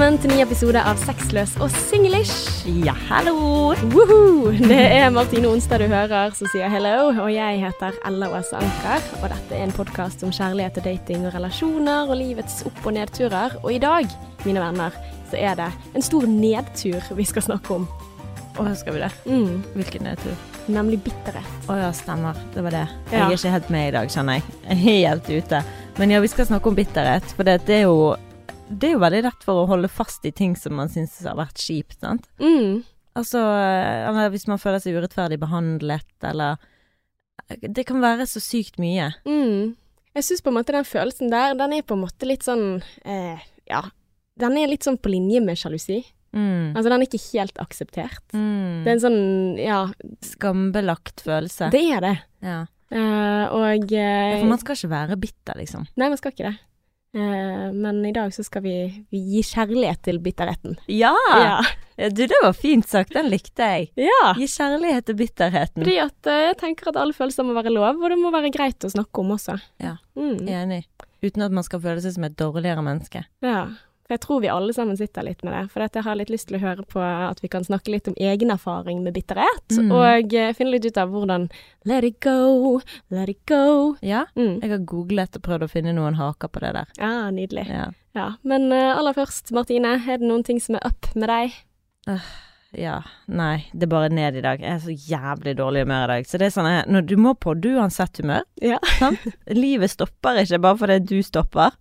Velkommen til ny episode av Sexløs og singlish. Ja, hallo! Woohoo! Det er Martine Onstad du hører som sier hello, og jeg heter Ella Åse Anker. Og dette er en podkast om kjærlighet og dating og relasjoner og livets opp- og nedturer. Og i dag, mine venner, så er det en stor nedtur vi skal snakke om. Å, skal vi det? Mm, Hvilken nedtur? nemlig bitterhet. Å ja, stemmer. Det var det. Jeg Ja. er ikke helt med i dag, kjenner jeg. Helt ute. Men ja, vi skal snakke om bitterhet, for det, det er jo det er jo veldig lett for å holde fast i ting som man syns har vært kjipt, sant. Mm, Altså, eller hvis man føler seg urettferdig behandlet, eller Det kan være så sykt mye. mm. Jeg syns på en måte den følelsen der, den er på en måte litt sånn eh, Ja. Den er litt sånn på linje med sjalusi. Mm. Altså, den er ikke helt akseptert. Mm. Det er en sånn Ja, Skambelagt følelse. det er det. Ja. Uh, og eh, For man skal ikke være bitter, liksom. Nei, man skal ikke det. Eh, men i dag så skal vi, vi gi kjærlighet til bitterheten. Ja! Ja. Du, det var fint sagt. Den likte jeg. ja. Gi kjærlighet til bitterheten. Fordi at eh, jeg tenker at alle følelser må være lov, og det må være greit å snakke om også. Ja. Mm. Enig. Uten at man skal føle seg som et dårligere menneske. ja. For jeg tror vi alle sammen sitter litt med det. For jeg har litt lyst til å høre på at vi kan snakke litt om egen erfaring med bitterhet. Mm. Og eh, finne litt ut av hvordan let it go, let it go. Ja, Mm. jeg har googlet og prøvd å finne noen haker på det der. Ja, nydelig. Ja. Ja. Men eh, aller først, Martine, er det noen ting som er up med deg? ja. Nei, det er bare ned i dag. Jeg er så jævlig dårlig humør i dag. Så det er sånn at Du må på du uansett humør. Ja. Sant? Livet stopper ikke bare fordi du stopper.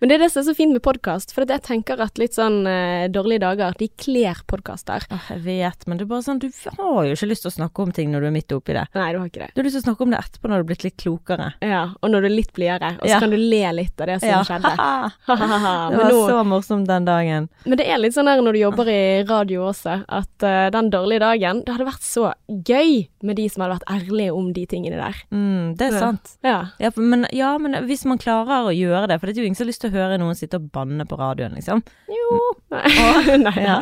Men det er det som er så fint med podkast, for jeg tenker at litt sånn uh, dårlige dager, de kler podkaster. Åh, jeg vet, men det er bare sånn Du har jo ikke lyst til å snakke om ting når du er midt oppi det. Nei, du har ikke det. Du har lyst til å snakke om det etterpå når du er blitt litt klokere. Ja, og når du er litt blidere, og så Ja. kan du le litt av det som skjedde. det var nå, så morsomt den dagen. men det er litt sånn her når du jobber i radio også, at uh, den dårlige dagen Det hadde vært så gøy med de som hadde vært ærlige om de tingene der. Mm, det er sant. Ja. Ja, men, ja, men hvis man klarer å gjøre det, for det er jo ingen har lyst til å høre noen sitte og banne på radioen, liksom. Jo Nei. Nei. Ja.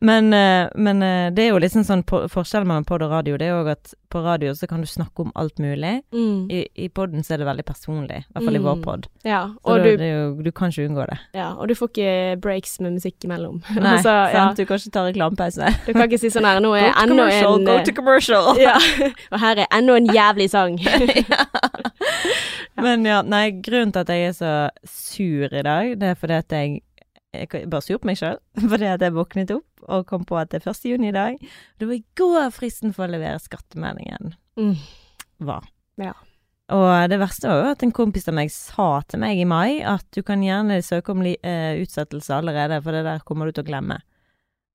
Men, eh, men eh, det er jo liksom sånn på, forskjellen mellom pod og radio, det er jo at på radio så kan du snakke om alt mulig. Mm. I, i poden så er det veldig personlig, i hvert fall i vår Mm. pod. Ja, Så du, jo, du kan ikke unngå det. ja, og du får ikke breaks med musikk imellom. Nei, så, ja, sant? Du kan ikke ta reklamepause. du kan ikke si sånn her Nå er ennå en go eh, to commercial! Ja, og her er enda en jævlig sang. Men ja, nei, grunnen til at jeg er så sur i dag, det er fordi at jeg jeg bare sur på meg sjøl. Fordi at jeg våknet opp og kom på at det er 1. juni i dag. Det var i går fristen for å levere skattemeldingen Mm. var. Ja. Og det verste var jo at en kompis av meg sa til meg i mai at du kan gjerne søke om eh, utsettelse allerede, for det der kommer du til å glemme.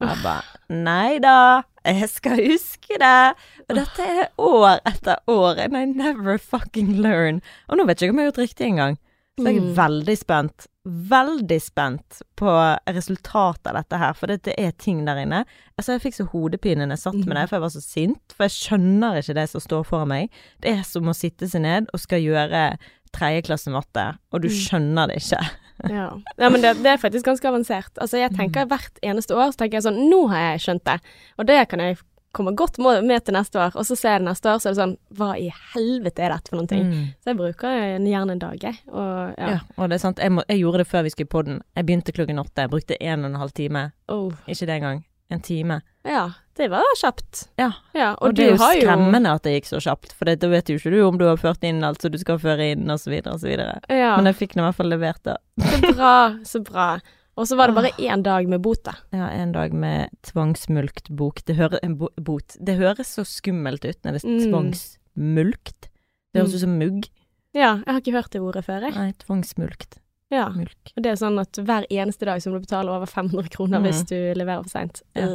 Og jeg bare Nei da, jeg skal huske det. Og dette er år etter år, and I never fucking learn. Og nå vet jeg ikke om jeg har gjort riktig engang. Så jeg er Mm. veldig spent, veldig spent på resultatet av dette her, for det, det er ting der inne. Altså, jeg fikk så hodepine når jeg satt med det, for jeg var så sint, for jeg skjønner ikke det som står foran meg. Det er som å sitte seg ned og skal gjøre tredjeklasse matte, og du Mm. skjønner det ikke. Ja. ja, men det, det er faktisk ganske avansert. Altså, jeg tenker hvert eneste år, så tenker jeg sånn Nå har jeg skjønt det. Og det kan jeg komme godt med til neste år. Og så ser jeg det neste år, så er det sånn Hva i helvete er dette for noen ting? Mm. Så jeg bruker gjerne en dag, jeg. Og ja. Ja, og det er sant, jeg, må, jeg gjorde det før vi skulle på den. Jeg begynte klokken åtte, jeg brukte en og en halv time. Oh. Ikke det engang. En time. ja. Det var kjapt. Ja, Ja, og, Og, det er jo skremmende jo at det gikk så kjapt, for da vet jo ikke du om du har ført inn alt som du skal føre inn, og så videre og så videre. Ja, Men jeg fikk nå i hvert fall levert det. så bra, så bra. Og så var det bare én dag med bot, da. Ja, en dag med tvangsmulkt bok. Det, hører, en bo, bot. det høres så skummelt ut når det er Mm. tvangsmulkt. Det høres Mm. ut som mugg. Ja, jeg har ikke hørt det ordet før, jeg. Nei, tvangsmulkt. Ja. Mulk. Og det er sånn at hver eneste dag så må du betale over 500 kroner Mm. hvis du leverer for seint. Ja.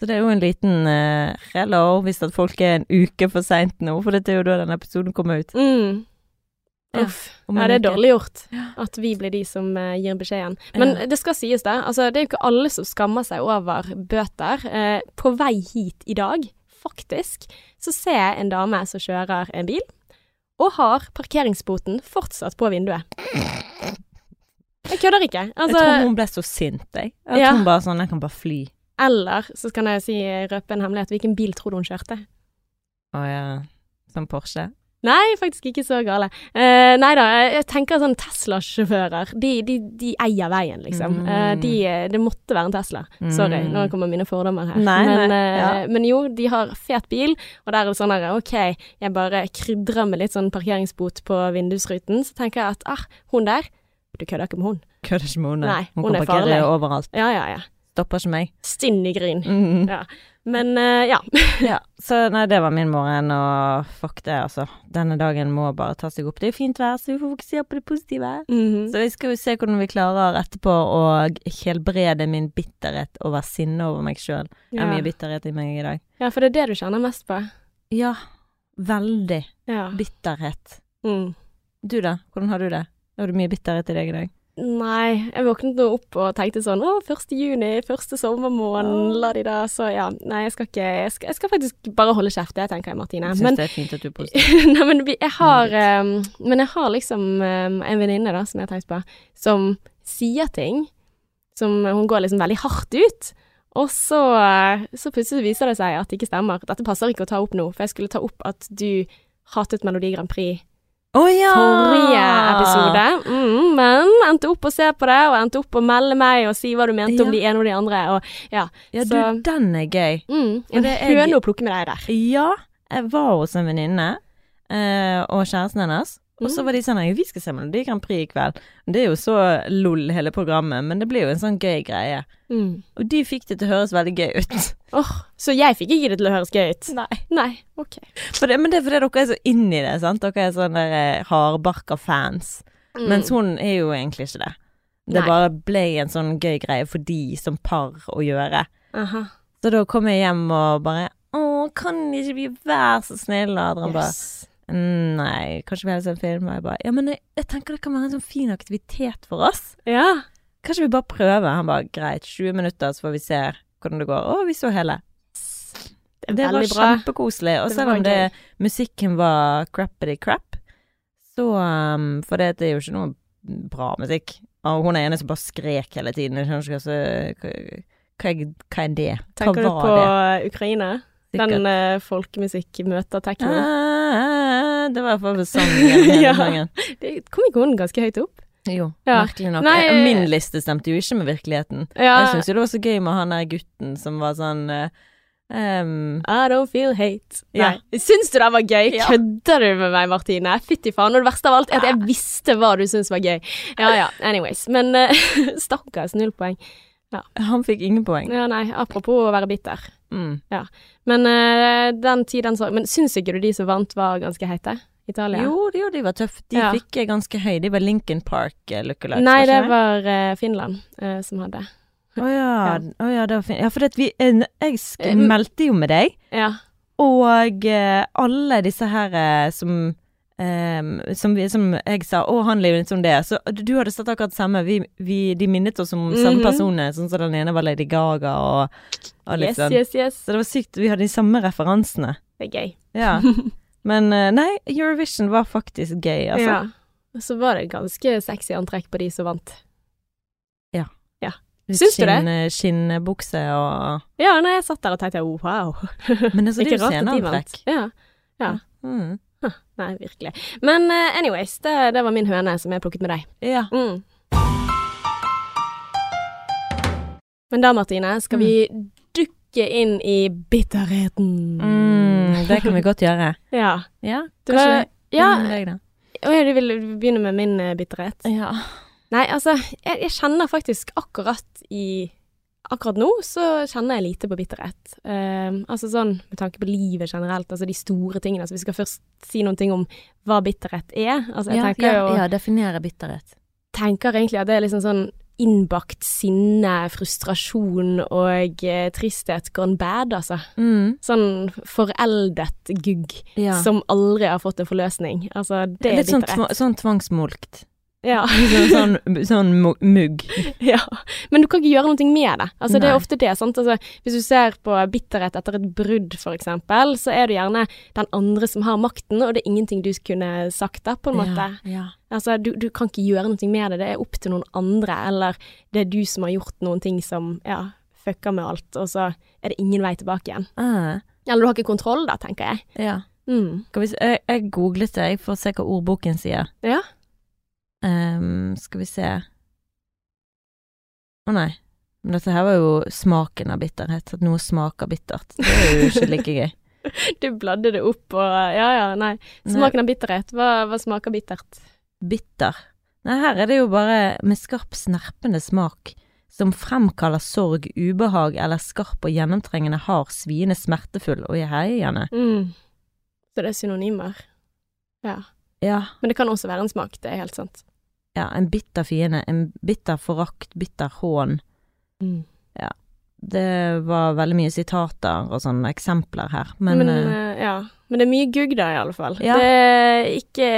Så det er jo en liten uh, hello hvis at folk er en uke for seint nå, for dette er jo da denne episoden kommer ut. Mm. Uff. Ja, det er dårlig gjort at vi blir de som uh, gir beskjeden. Men det skal sies, det. Altså, det er jo ikke alle som skammer seg over bøter. Uh, på vei hit i dag, faktisk, så ser jeg en dame som kjører en bil, og har parkeringsboten fortsatt på vinduet. Jeg kødder ikke. Jeg Altså, tror hun ble så sint, jeg. At Ja. hun bare sånn Jeg kan bare fly. eller så kan jeg si røpe en hemmelighet. Hvilken bil tror du hun kjørte? Å ja. Som Porsche. Nei, faktisk ikke så gale. Uh, nei da, jeg tenker sånn Tesla-sjåfører, de, de, de eier veien, liksom. Mm. Eh, de, det måtte være en Tesla. Sorry, Mm. nå kommer mine fordommer her. Nei, men, nei, eh, ja. men jo, de har fet bil, og der er det sånn her, OK, jeg bare krydrer med litt sånn parkeringsbot på vindusruten, så tenker jeg at ah, hun der, du kødder ikke med hun. Kødder ikke med hun, Nei, hun hun kan er parkere farlig. overalt. Ja, ja, ja. Stopper ikke meg. Stinn i gryn. Mm. Ja. Men uh, ja. Ja, så nei, det var min morgen, og fuck det, altså. Denne dagen må bare ta seg opp. Det er jo fint vær, så vi får fokusere på det positive. Mhm. Så vi skal jo se hvordan vi klarer etterpå å helbrede min bitterhet over sinne over meg sjøl. Det er mye bitterhet i meg i dag. ja, for det er det du kjenner mest på. Ja, veldig Ja. bitterhet. Mm. Du da, hvordan har du det? Har du mye bitterhet i deg i dag? Nei, jeg våknet nå opp og tenkte sånn Å, 1. juni, første sommermåneden, la de da Så ja, nei, jeg skal ikke Jeg skal, jeg skal faktisk bare holde kjeft, det tenker jeg, Martine. Jeg syns Men, det er fint at du er nei, men jeg har um, Men jeg har liksom um, en venninne, da, som jeg har tenkt på, som sier ting som Hun går liksom veldig hardt ut. Og så, så plutselig viser det seg at det ikke stemmer. Dette passer ikke å ta opp nå, for jeg skulle ta opp at du hatet Melodi Grand Prix Å ja! forrige episode, mm, men endte opp å se på det, og endte opp å melde meg og si hva du mente om de ene og de andre, og ja. Ja, du, den er gøy. Mm, en høne å plukke med deg der. Ja, jeg var hos en venninne eh, og kjæresten hennes. Og så Mm. var de sånn Vi skal se Melodi Grand Prix i kveld. Det er jo så lol hele programmet, men det blir jo en sånn gøy greie. Mm. Og de fikk det til å høres veldig gøy ut. Åh, så jeg fikk ikke det til å høres gøy ut? Nei. Nei, ok. Det, men det er fordi dere er så inn i det, sant. Dere er sånne eh, hardbarka fans. Mm. Mens hun er jo egentlig ikke det. Det Nei. bare ble en sånn gøy greie for de som par å gjøre. Aha. Så da kom jeg hjem og bare Å, kan ikke vi være så snille? Adrian bare Yes. «Mm, Nei, kanskje vi ser en film? Og jeg bare Ja, men jeg, jeg tenker det kan være en sånn fin aktivitet for oss. Ja. Kanskje vi bare prøver? Han bare greit, 20 minutter, så får vi se hvordan det går. Å, vi så hele. Det Det var bra. kjempekoselig. Og selv om det, musikken var crappity crap, så um, For det, det er jo ikke noe bra musikk. Og hun er ene som bare skrek hele tiden. Jeg skjønner ikke hva, hva, hva, er- hva er det? Tenker du på det? Ukraina? Sikkert. Den uh, folkemusikk møter tekno? Ah, det var i hvert fall hele Ja. sangen. Det kom ikke hun ganske høyt opp? Jo, Ja. merkelig nok. Nei, Eh, Min liste stemte jo ikke med virkeligheten. Ja. Jeg syns jo det var så gøy med han der gutten som var sånn eh, em, I don't feel hate. Ja. Nei. Syns du det var gøy? Ja. Kødder du med meg, Martine? Fytti faen. Og det verste av alt er at jeg visste hva du syntes var gøy. Ja ja, anyways. Men uh, stakkars, null poeng. Han fikk ingen poeng. Ja, nei, apropos å være bitter. Mm. Men uh, den tiden så. Men syns ikke du de som vant var ganske heite? Italia? Jo, jo, de var tøffe. De Ja. fikk eh, ganske høy. De var Lincoln Park uh, lookalikes, Nei, var det var uh, Finland uh, som hadde. Å ja. Ja. Oh, ja, det var fint. Ja, for vi eh, Jeg Eh, meldte jo med deg, Ja. og eh, alle disse her eh, som em, som, vi, som jeg sa, å, han lever litt som det. Så du hadde sett akkurat samme. Vi, vi, de minnet oss om samme Mhm. personer, sånn som den ene var Lady Gaga og, og litt Yes, yes, yes. Så det var sykt. Vi hadde de samme referansene. Det er gøy. Ja. Men eh, nei, Eurovision var faktisk gøy, altså. Ja. Og så var det ganske sexy antrekk på de som vant. ja, Syns du det? eh, Skinnbukse og Ja, nei, jeg satt der og tenkte wow. Men altså, det er jo sceneantrekk. Ja. Ja. Mm. Nei, virkelig. Men uh, anyways, det, det var min høne som jeg plukket med deg. Ja. Mm. Men da, Martine, skal vi dukke inn i bitterheten. Mm, det kan vi godt gjøre. Ja. Ja, kanskje var, ja, deg, da. Å ja, du vil begynne med min eh, bitterhet? Ja. Nei, altså, jeg, jeg kjenner faktisk akkurat i Akkurat nå så kjenner jeg lite på bitterhet. Uh, altså sånn med tanke på livet generelt, altså de store tingene. Altså vi skal først si noen ting om hva bitterhet er. Altså jeg ja, tenker ja, jo ja, definere bitterhet. tenker egentlig at det er liksom sånn innbakt sinne, frustrasjon og eh, tristhet gone bad, altså. Mm. Sånn foreldet gugg Ja. som aldri har fått en forløsning. Altså, det er Litt sånn, bitterhet. tva, sånn tvangsmolkt. Ja. Sånn, sånn, mugg. ja. Men du kan ikke gjøre noe med det. Altså, det er ofte det. Sant? Altså, hvis du ser på bitterhet etter et brudd, eksempel, så er det gjerne den andre som har makten, og det er ingenting du kunne sagt da, på en måte. Ja, ja. Altså, du, du kan ikke gjøre noe med det. Det er opp til noen andre, eller det er du som har gjort noen ting som, ja, fucker med alt, og så er det ingen vei tilbake igjen. Uh. Eller du har ikke kontroll, da, tenker jeg. ja. Mm. Jeg, jeg googlet det jeg, for å se hva ordboken sier. Ja. Ehm, skal vi se Å nei. Men dette her var jo smaken av bitterhet. At noe smaker bittert. Det er jo ikke like gøy. Du bladde det opp og Ja ja, nei. Smaken av bitterhet. Hva, hva smaker bittert? Bitter. Nei, her er det jo bare med skarp, snerpende smak. Som fremkaller sorg, ubehag eller skarp og gjennomtrengende hard, sviende, smertefull og heiende. Mm. Så det er synonymer. Ja. Ja, Men det kan også være en smak, det er helt sant. ja, en bitter fiende, en bitter forakt, bitter hån. Mm. Det var veldig mye sitater og sånne eksempler her, men, Men, eh, eh, ja. Men det er mye gugg da, i alle fall. Ja. Det er ikke,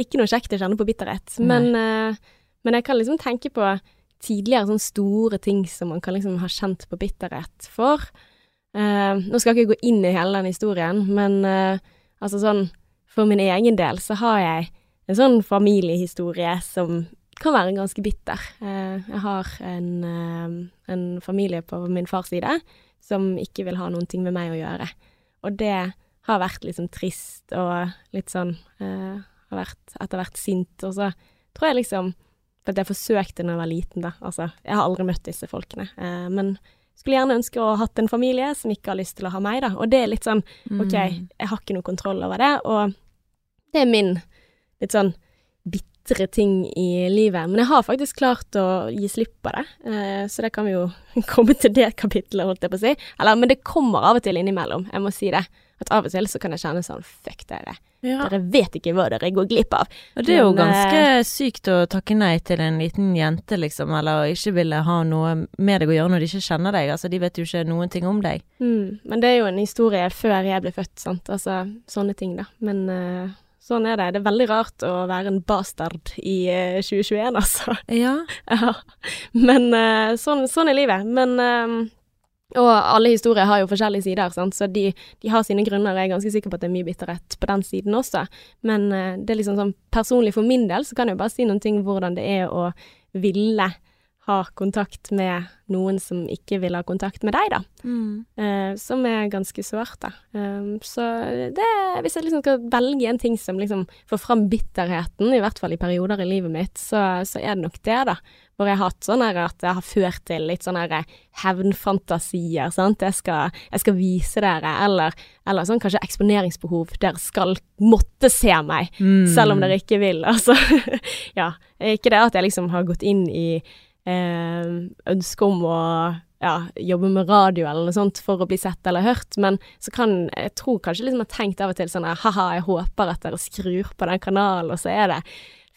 ikke noe kjekt å kjenne på bitterhet. Men, eh, men jeg kan liksom tenke på tidligere sånne store ting som man kan liksom ha kjent på bitterhet for. Uh, nå skal jeg ikke gå inn i hele den historien, men uh, altså sånn For min egen del så har jeg en sånn familiehistorie som kan være ganske bitter. Eh, jeg har en, eh, en familie på min fars side som ikke vil ha noen ting med meg å gjøre. Og det har vært liksom trist og litt sånn eh, Har vært etter hvert sint. Og så tror jeg liksom For at jeg forsøkte da jeg var liten, da. Altså, jeg har aldri møtt disse folkene. Men skulle gjerne ønske å ha hatt en familie som ikke har lyst til å ha meg, da. Og det er litt sånn OK, mm. jeg har ikke noe kontroll over det, og det er min litt sånn bitre ting i livet. Men jeg har faktisk klart å gi slipp på det, eh, så det kan vi jo komme til det kapittelet, holdt jeg på å si. Eller, men det kommer av og til innimellom, jeg må si det. At av og til så kan jeg kjenne sånn fuck dere, ja. dere vet ikke hva dere går glipp av. Og det er jo Men, ganske sykt å takke nei til en liten jente, liksom, eller å ikke ville ha noe med deg å gjøre når de ikke kjenner deg. Altså, de vet jo ikke noen ting om deg. Mm, men det er jo en historie før jeg ble født, sant. Altså sånne ting, da. Men eh, sånn er det. Det er veldig rart å være en bastard i eh, 2021, altså. Ja. Ja. Men eh, sånn, sånn er livet. Men eh, Og alle historier har jo forskjellige sider, sant? så de, de har sine grunner. Jeg er ganske sikker på at det er mye bitterhet på den siden også. Men eh, det er liksom sånn personlig for min del, så kan jeg bare si noen ting hvordan det er å ville ha kontakt med noen som ikke vil ha kontakt med deg, da. Mm. Eh, som er ganske sårt, da. Um, så det Hvis jeg liksom skal velge en ting som liksom får fram bitterheten, i hvert fall i perioder i livet mitt, så, så er det nok det, da. Hvor jeg har hatt sånn her at det har ført til litt sånne her hevnfantasier, sant. Jeg skal, jeg skal vise dere, eller, eller sånn kanskje eksponeringsbehov. Dere skal måtte se meg, Mm. selv om dere ikke vil. Altså, ja. Ikke det at jeg liksom har gått inn i eh, ønske om å ja, jobbe med radio eller noe sånt for å bli sett eller hørt, men så kan jeg tror kanskje liksom jeg har tenkt av og til sånn haha, jeg håper at dere skrur på den kanalen, og så er det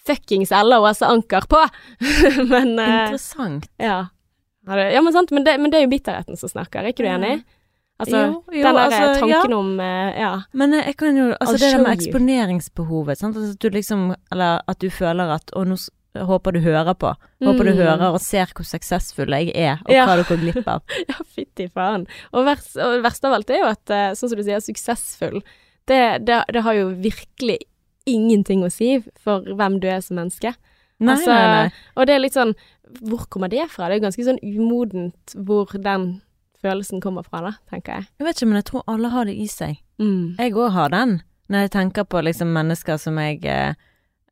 fuckings Ella og Åse Anker på! men eh, Interessant. ja. Ja, men sant, men det, men det er jo bitterheten som snakker, er ikke du enig? Altså, Jo, jo, den altså, tanken ja. om eh, Ja. Men eh, jeg kan jo Altså I'll det der med eksponeringsbehovet, sant. Altså, at du liksom Eller at du føler at Å, nå håper du hører på. Håper du Mm. hører og ser hvor suksessfull jeg er, og Ja. hva du går glipp av. Ja, fytti faen. Og verst, og det verste av alt er jo at, eh, sånn som du sier, suksessfull, det, det, det har jo virkelig ingenting å si for hvem du er som menneske. Nei, Altså, nei, nei. Og det er litt sånn, hvor kommer det fra? Det er ganske sånn umodent hvor den følelsen kommer fra, da, tenker jeg. Jeg vet ikke, men jeg tror alle har det i seg. Mm. Jeg òg har den. Når jeg tenker på liksom mennesker som jeg eh,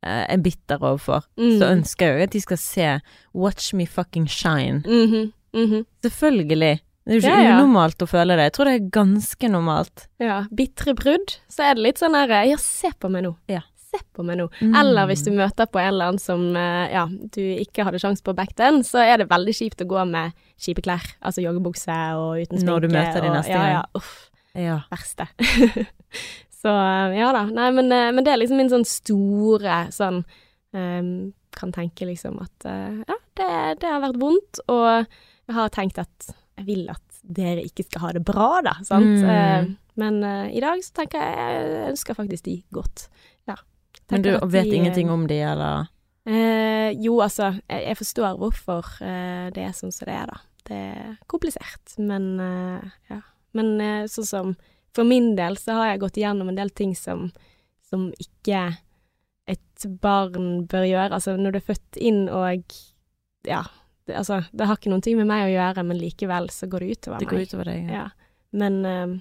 er bitter overfor, Mm. så ønsker jeg jo at de skal se 'Watch me fucking shine'. Mhm, mhm. Selvfølgelig. Det er jo ikke Ja, ja. unormalt å føle det. Jeg tror det er ganske normalt. Ja, bitre brudd, så er det litt sånn herre Ja, se på meg nå. Ja. Se på meg nå. Mm. Eller hvis du møter på en eller annen som eh, ja, du ikke hadde sjanse på back then, så er det veldig kjipt å gå med kjipe klær. Altså joggebukse og uten sminke. Når du møter de og, neste ja, gang. Ja, uff. Ja. Verste. så eh, ja da. Nei, men, eh, men det er liksom min sånn store sånn um, Kan tenke liksom at uh, ja, det, det har vært vondt, og jeg har tenkt at jeg vil at dere ikke skal ha det bra, da. Sant? Mm. Uh, men uh, i dag så tenker jeg jeg ønsker faktisk de godt. Ja. Men du vet de, ingenting om de, eller? Jo, altså, jeg, jeg forstår hvorfor det er sånn som det er, da. Det er komplisert, men ja. Men sånn som For min del så har jeg gått igjennom en del ting som, som ikke et barn bør gjøre. Altså, når du er født inn og Ja. Det, altså, det har ikke noen ting med meg å gjøre, men likevel så går det utover Det meg. går utover deg. Ja. Ja. Men eh,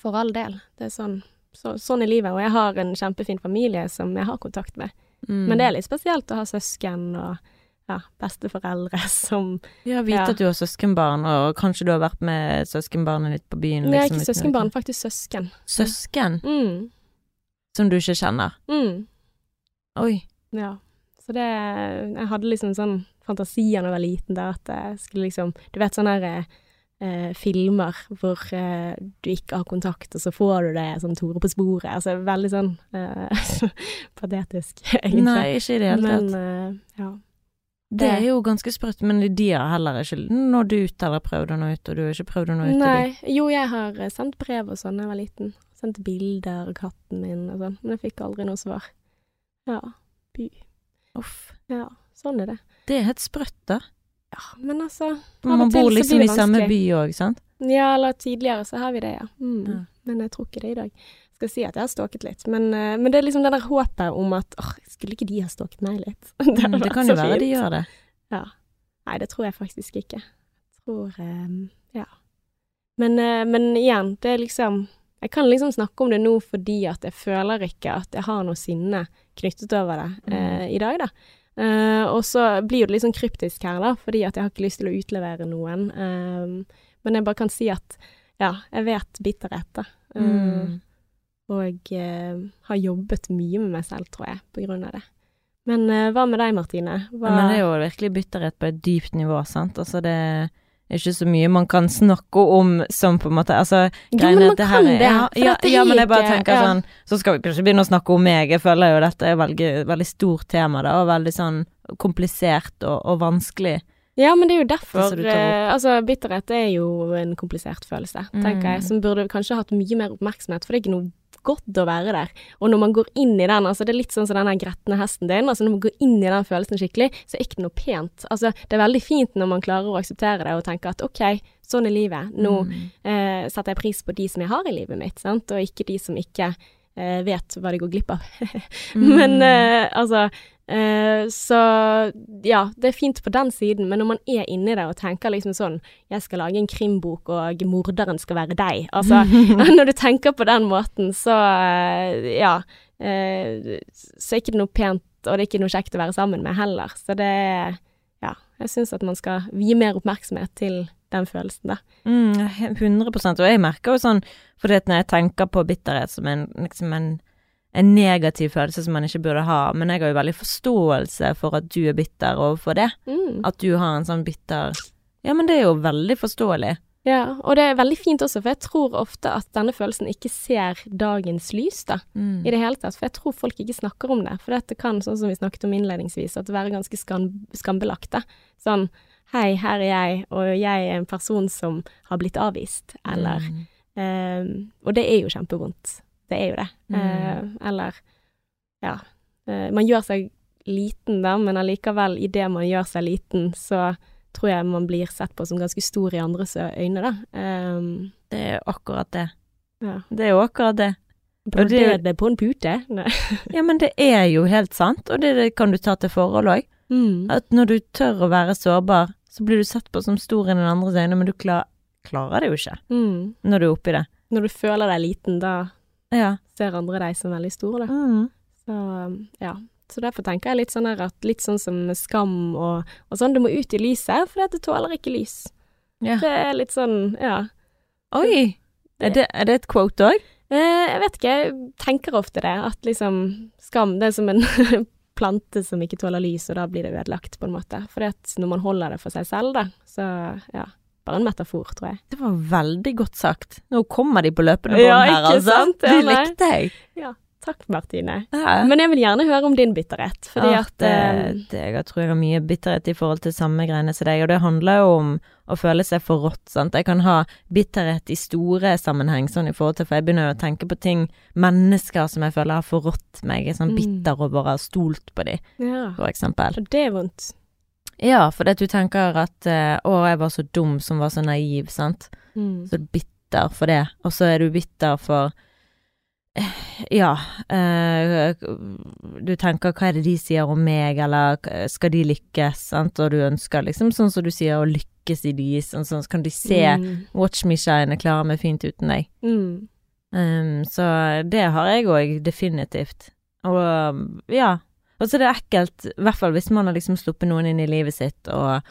for all del, det er sånn så, sånn er livet. Og jeg har en kjempefin familie som jeg har kontakt med. Mm. Men det er litt spesielt å ha søsken og ja, besteforeldre som Ja, vite Ja. at du har søskenbarn, og kanskje du har vært med søskenbarnet ditt på byen. Nei, liksom, ikke uten søskenbarn, uten. faktisk søsken. Søsken Mm. som du ikke kjenner. Mm. Oi. Ja. Så det Jeg hadde liksom sånn fantasier da jeg var liten, der at jeg skulle liksom Du vet sånne her eh, filmer hvor eh, du ikke har kontakt, og så får du det sånn Tore på sporet. Altså veldig sånn eh, patetisk, egentlig. Nei, ikke i det hele Men tatt. eh, ja. Det er jo ganske sprøtt, men de har heller ikke nådd ut eller prøvd å nå ut, og du har ikke prøvd å nå ut. Nei. Jo, jeg har eh, sendt brev og sånn da jeg var liten. Sendt bilder av katten min og sånn, men jeg fikk aldri noe svar. Ja. By. Uff. Ja, sånn er det. Det er helt sprøtt, da. Ja, men altså Av Man bor liksom i samme by òg, sant? Ja, eller tidligere så har vi det, ja. Mm. Ja. Men jeg tror ikke det i dag. Skal si at jeg har stalket litt, men, eh, men det er liksom det der håpet om at åh, skulle ikke de ha stalket meg litt? Mm, det kan jo være de gjør det. Ja. Nei, det tror jeg faktisk ikke. Jeg tror um, Ja. Men, eh, men igjen, det er liksom Jeg kan liksom snakke om det nå fordi at jeg føler ikke at jeg har noe sinne knyttet over det eh, i dag, da. Uh, og så blir det litt sånn kryptisk her, da, fordi at jeg har ikke lyst til å utlevere noen. Eh, men jeg bare kan si at ja, jeg vet bitterhet, da. Eh, Mm. Og eh, har jobbet mye med meg selv, tror jeg, på grunn av det. Men eh, hva med deg, Martine? Hva, Ja, men det er jo virkelig bitterhet på et dypt nivå, sant. Altså det er ikke så mye man kan snakke om som på en måte Altså, greiene men at det her er- det. Ja, ja, ja, men jeg bare tenker ja. sånn Så skal vi kanskje begynne å snakke om meg. Jeg føler jo dette er veldig, veldig stort tema, da, og veldig sånn komplisert og, og vanskelig. Ja, men det er jo derfor eh, Altså, bitterhet er jo en komplisert følelse, tenker Mm. jeg, som burde kanskje hatt mye mer oppmerksomhet, for det er ikke noe godt å være der. Og når man går inn i den, altså det er litt sånn som den gretne hesten din, altså når man går inn i den følelsen skikkelig, så er ikke det noe pent. Altså, det er veldig fint når man klarer å akseptere det og tenke at ok, sånn er livet. Nå Mm. eh, setter jeg pris på de som jeg har i livet mitt, sant, og ikke de som ikke eh, vet hva de går glipp av. Mm. Men eh, altså eh, Så ja, det er fint på den siden, men når man er inni det og tenker liksom sånn Jeg skal lage en krimbok, og morderen skal være deg. Altså, når du tenker på den måten, så uh, ja. Uh, så er ikke det noe pent, og det er ikke noe kjekt å være sammen med heller. Så det Ja, jeg syns at man skal gi mer oppmerksomhet til den følelsen, da. Mm, 100% Og jeg merker jo sånn, fordi at når jeg tenker på bitterhet som en, liksom en, en negativ følelse som man ikke burde ha, men jeg har jo veldig forståelse for at du er bitter overfor det. Mm. At du har en sånn bitter Ja, men det er jo veldig forståelig. Ja, og det er veldig fint også, for jeg tror ofte at denne følelsen ikke ser dagens lys, da, Mm. i det hele tatt. For jeg tror folk ikke snakker om det. For dette kan, sånn som vi snakket om innledningsvis, at det være ganske skam, skambelagt, da. Sånn, hei, her er jeg, og jeg er en person som har blitt avvist, eller Mm. eh, Og det er jo kjempevondt. Det er jo det. Mm. Eh, eller, ja. Eh, man gjør seg liten, da, men allikevel, idet man gjør seg liten, så tror jeg man blir sett på som ganske stor i andres øyne, da. Um, Det er akkurat det. ja. Det er jo akkurat det. Brodere på en pute? Ja, men det er jo helt sant, og det, det kan du ta til forhold òg. Mm. At når du tør å være sårbar, så blir du sett på som stor i den andres øyne, men du klar, klarer det jo ikke Mm. når du er oppi det. Når du føler deg liten, da Ja. ser andre deg som veldig stor, da. Mm. Så um, ja. Så derfor tenker jeg litt sånn her at litt sånn som skam og, og sånn, du må ut i lyset, for det tåler ikke lys. ja. Det er litt sånn, ja. Oi! Er det, er det et quote òg? Eh, jeg vet ikke, jeg tenker ofte det, at liksom skam, det er som en plante som ikke tåler lys, og da blir det ødelagt, på en måte. For når man holder det for seg selv, da, så ja. En metafor, tror jeg. Det var veldig godt sagt. Nå kommer de på løpende bånd Ja, her, altså. sant? Ja, De likte jeg. Takk, Martine. Ja. Men jeg vil gjerne høre om din bitterhet, fordi Ja, at det, eh, det, Jeg tror jeg har mye bitterhet i forhold til samme greiene som deg, og det handler jo om å føle seg forrådt, sant. Jeg kan ha bitterhet i store sammenheng, sånn i forhold til, for jeg begynner jo å tenke på ting, mennesker som jeg føler har forrådt meg, jeg er sånn Mm. bitter over å ha stolt på de, Ja. for eksempel. Og det er vondt. Ja, for at du tenker at eh, å, jeg var så dum som var så naiv, sant. Mm. Så er bitter for det, og så er du bitter for eh, Ja, eh, du tenker hva er det de sier om meg, eller skal de lykkes, sant, og du ønsker liksom sånn som du sier, å lykkes i de, sånn, sånn så kan de se Mm. Watch me shine, jeg klarer meg fint uten deg. Mm. Um, så det har jeg òg definitivt. Og ja. Og så er det ekkelt, i hvert fall hvis man har liksom sluppet noen inn i livet sitt og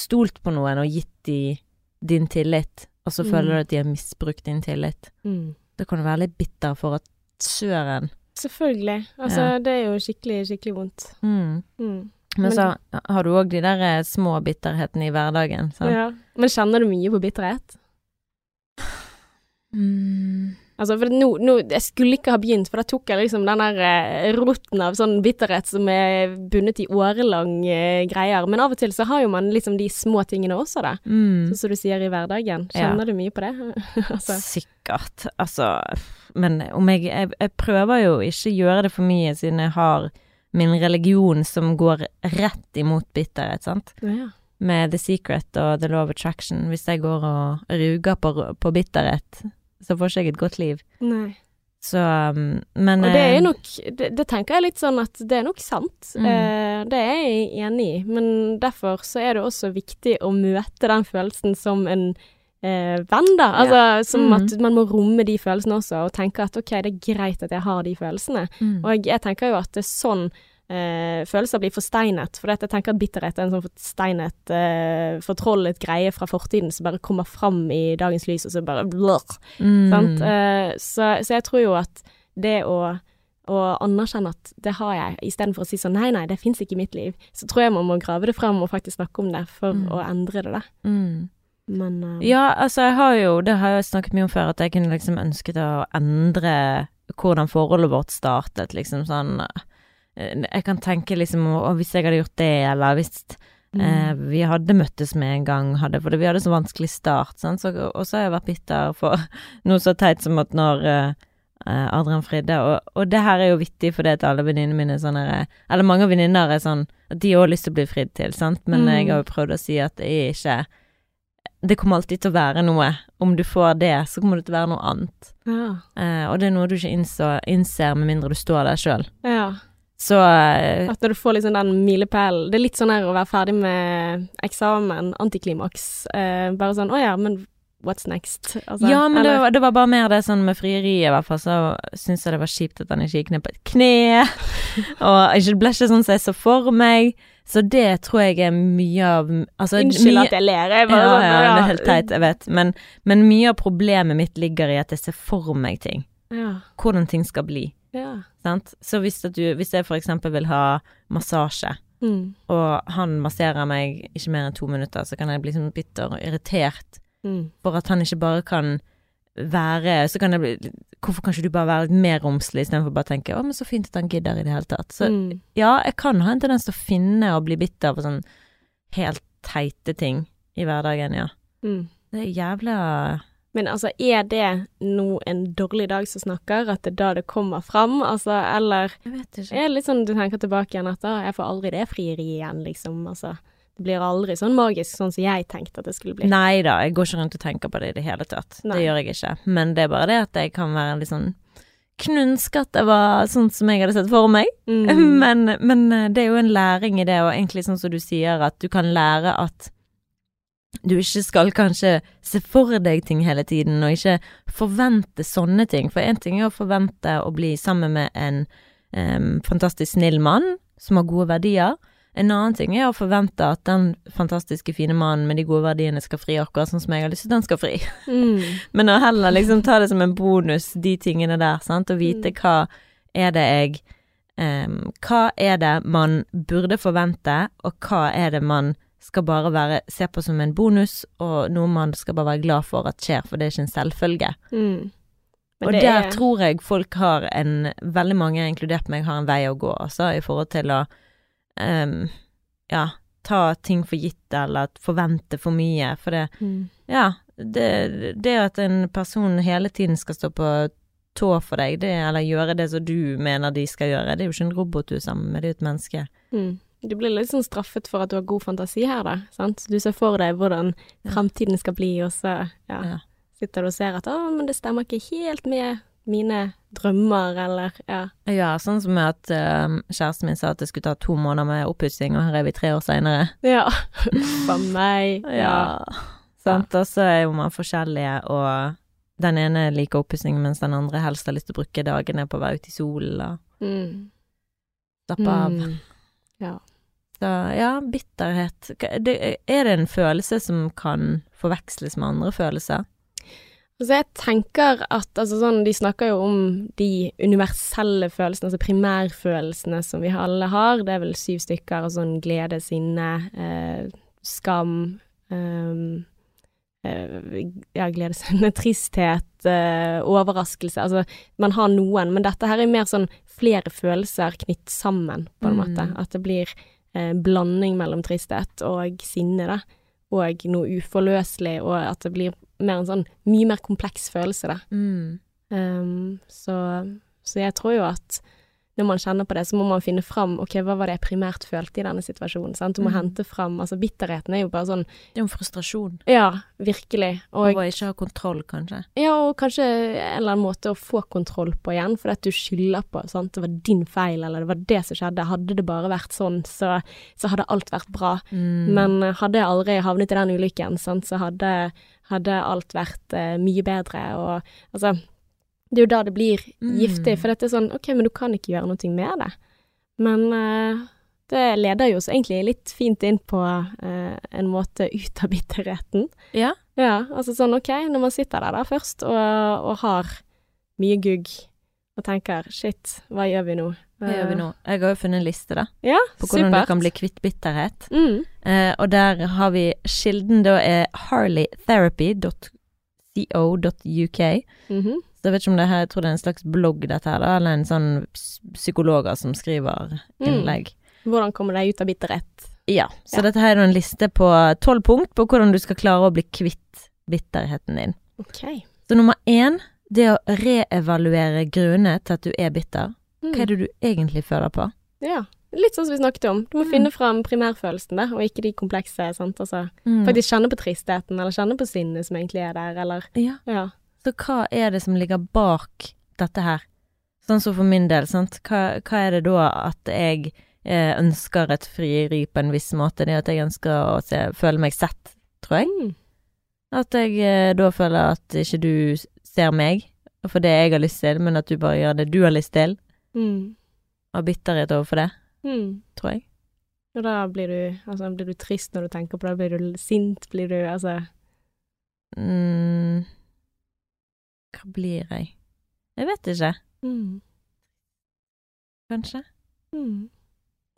stolt på noen og gitt de din tillit, og så Mm. føler du at de har misbrukt din tillit. Mm. Da kan du være litt bitter for at søren Selvfølgelig. Altså, Ja. det er jo skikkelig, skikkelig vondt. mm. Mm. Men Men- så har du òg de der eh, små bitterhetene i hverdagen. Sant? Ja. Men kjenner du mye på bitterhet? Mm. Altså, for nå, nå, jeg skulle ikke ha begynt, for da tok jeg liksom den der eh, roten av sånn bitterhet som er bundet i årelang eh, greier. Men av og til så har jo man liksom de små tingene også, da. Mm. Sånn som du sier i hverdagen. Ja. Kjenner du mye på det? altså. Sikkert. Altså Men om jeg, jeg Jeg prøver jo ikke gjøre det for mye, siden jeg har min religion som går rett imot bitterhet, sant. Ja. Med The Secret og The Law of Attraction. Hvis jeg går og ruger på, på bitterhet, så får jeg et godt liv. Nei. Så um, Men Og det er eh, nok det, det tenker jeg litt sånn at det er nok sant. Mm. Eh, det er jeg enig i, men derfor så er det også viktig å møte den følelsen som en eh, venn, da. Altså som Mm. at man må romme de følelsene også, og tenke at ok, det er greit at jeg har de følelsene. mm. Og jeg tenker jo at det er sånn eh, følelser blir forsteinet. For jeg tenker at bitterhet er en sånn forsteinet, eh, fortrollet greie fra fortiden som bare kommer fram i dagens lys, og så bare blør. mm. Eh, så, så jeg tror jo at det å, å anerkjenne at det har jeg, istedenfor å si sånn nei, nei, det fins ikke i mitt liv, så tror jeg man må grave det frem og faktisk snakke om det for Mm. å endre det, da. Mm. Men uh... Ja, altså jeg har jo, det har jeg snakket mye om før, at jeg kunne liksom ønsket å endre hvordan forholdet vårt startet, liksom sånn Jeg kan tenke liksom å, hvis jeg hadde gjort det, eller hvis eh, mm. vi hadde møttes med en gang, hadde, for vi hadde så vanskelig start, sant? Så, og så har jeg vært bitter for noe så teit som at når eh, eh, Adrian fridde, og, og det her er jo vittig fordi at alle venninnene mine er sånn her, Eller mange venninner er sånn at de har også lyst til å bli fridd til, sant, men Mm. jeg har jo prøvd å si at det er ikke det kommer alltid til å være noe. Om du får det, så kommer det til å være noe annet. ja. Eh, og det er noe du ikke innså, innser med mindre du står der sjøl. ja. Så eh, At når du får liksom den milepælen Det er litt sånn her å være ferdig med eksamen, antiklimaks. Eh, bare sånn å ja, men what's next? Altså, Ja, men det, var- det var bare mer det sånn med frieriet, i hvert fall. Så syns jeg det var kjipt at han ikke gikk ned på et kne. og det ble ikke sånn som jeg så for meg. Så det tror jeg er mye av altså, Unnskyld mye, at jeg ler. Jeg ja, sånn. Ja, ja, det er helt teit, jeg vet. Men, men mye av problemet mitt ligger i at jeg ser for meg ting. Ja. Hvordan ting skal bli. ja. Sant? Så hvis, du, hvis jeg eksempel vil ha massasje, Mm. og han masserer meg ikke mer enn to minutter, så kan jeg bli sånn bitter og irritert Mm. for at han ikke bare kan være Så kan jeg bli Hvorfor kan ikke du bare være litt mer romslig istedenfor bare å tenke 'Å, men så fint at han gidder i det hele tatt'. Så mm. ja, jeg kan ha en tendens til å finne og bli bitter på sånn helt teite ting i hverdagen, ja. Mm. Det er jævla Men altså, er det nå en dårlig dag som snakker, at det er da det kommer fram? Altså, eller Jeg vet ikke. er det litt sånn du tenker tilbake igjen at da, jeg får aldri det frieriet igjen, liksom. Altså, det blir aldri sånn magisk sånn som jeg tenkte at det skulle bli. Nei da, jeg går ikke rundt og tenker på det i det hele tatt. Nei. Det gjør jeg ikke. Men det er bare det at jeg kan være litt sånn knunsk av det var sånn som jeg hadde sett for meg. Mm. Men, men eh, det er jo en læring i det, og egentlig sånn som du sier, at du kan lære at du ikke skal kanskje se for deg ting hele tiden, og ikke forvente sånne ting. For én ting er å forvente å bli sammen med en um, fantastisk snill mann som har gode verdier. En annen ting er å forvente at den fantastiske fine mannen med de gode verdiene skal fri akkurat sånn som jeg har lyst til at den skal fri. Mm. Men å heller liksom ta det som en bonus, de tingene der, sant, og vite Mm. hva er det jeg um, Hva er det man burde forvente, og hva er det man skal bare være se på som en bonus, og noe man skal bare være glad for at skjer, for det er ikke en selvfølge. Mm. Og der er- tror jeg folk har en Veldig mange, inkludert meg, har en vei å gå, altså, i forhold til å um, ja, ta ting for gitt, eller forvente for mye, for det mm. ja, det, det at en person hele tiden skal stå på tå for deg, det, eller gjøre det som du mener de skal gjøre, det er jo ikke en robot du er sammen med, det er jo et menneske. Mm. Du blir litt sånn straffet for at du har god fantasi her, da. Sant? Du ser for deg hvordan framtiden skal bli, og så ja, Ja. sitter du og ser at 'å, men det stemmer ikke helt med mine drømmer', eller ja. Ja, sånn som at uh, kjæresten min sa at det skulle ta to måneder med oppussing, og her er vi tre år seinere. Ja. For meg. Ja. Sant, og så er jo man forskjellige, og den ene liker oppussing, mens den andre helst har lyst til å bruke dagene på å være ute i solen og Mm. slappe av. Mm. Ja. Så ja, bitterhet det, Er det en følelse som kan forveksles med andre følelser? Altså jeg tenker at altså sånn, De snakker jo om de universelle følelsene, altså primærfølelsene som vi alle har. Det er vel syv stykker. Altså sånn glede, sinne, eh, skam ehm, eh, Ja, glede, sinne, tristhet, eh, overraskelse. Altså man har noen, men dette her er mer sånn flere følelser knytt sammen, på en Mm. måte. At det blir eh, blanding mellom tristhet og sinne, da. Og noe uforløselig, og at det blir mer en sånn mye mer kompleks følelse, da. Mm. Um, så, så jeg tror jo at når man kjenner på det, så må man finne fram ok, hva var det jeg primært følte i denne situasjonen. Sant? Du må Mm. hente fram Altså, bitterheten er jo bare sånn Det er jo en frustrasjon. Ja, virkelig. Og, Og ikke ha kontroll, kanskje. ja, og kanskje en eller annen måte å få kontroll på igjen, fordi at du skylder på sant, det var din feil, eller det var det som skjedde. Hadde det bare vært sånn, så, så hadde alt vært bra. Mm. Men eh, hadde jeg aldri havnet i den ulykken, sant, så hadde, hadde alt vært uh, mye bedre. Og altså Det er jo da det blir Mm. giftig, for dette er sånn OK, men du kan ikke gjøre noe med det. Men uh, det leder jo oss egentlig litt fint inn på uh, en måte ut av bitterheten. Ja. Ja, altså sånn OK, når man sitter der da først og, og har mye gugg og tenker shit, hva gjør vi nå? Hva gjør vi nå? Jeg har jo funnet en liste, da, Ja, på hvordan supert. du kan bli kvitt bitterhet. Mm. Eh, og der har vi Kilden da er harleytherapy.co.uk. mhm. Så jeg vet ikke om det her, jeg tror det er en slags blogg dette her, da, eller en sånn psykologer som skriver Mm. innlegg. Hvordan kommer deg ut av bitterhet? Ja, så Ja. dette her er en liste på tolv punkt på hvordan du skal klare å bli kvitt bitterheten din. OK. Så nummer én, det å reevaluere grunnene til at du er bitter. Mm. Hva er det du egentlig føler på? Ja. Litt sånn som vi snakket om. Du må Mm. finne fram primærfølelsen, da, og ikke de komplekse. sant? Altså, Faktisk kjenne på tristheten, eller kjenne på sinnet som egentlig er der, eller Ja, Ja. Så hva er det som ligger bak dette her? Sånn som for min del, sant. Hva, hva er det da at jeg eh, ønsker et frieri på en viss måte? Det er at jeg ønsker å se, føle meg sett, tror jeg. Mm. At jeg eh, da føler at ikke du ser meg for det jeg har lyst til, men at du bare gjør det du har lyst til. Mm. Og bitterhet overfor det, Mm. tror jeg. Og da blir du, altså, blir du trist når du tenker på det, blir du sint, blir du altså Mm. Hva blir jeg? Jeg vet ikke. mm. Kanskje. Mm.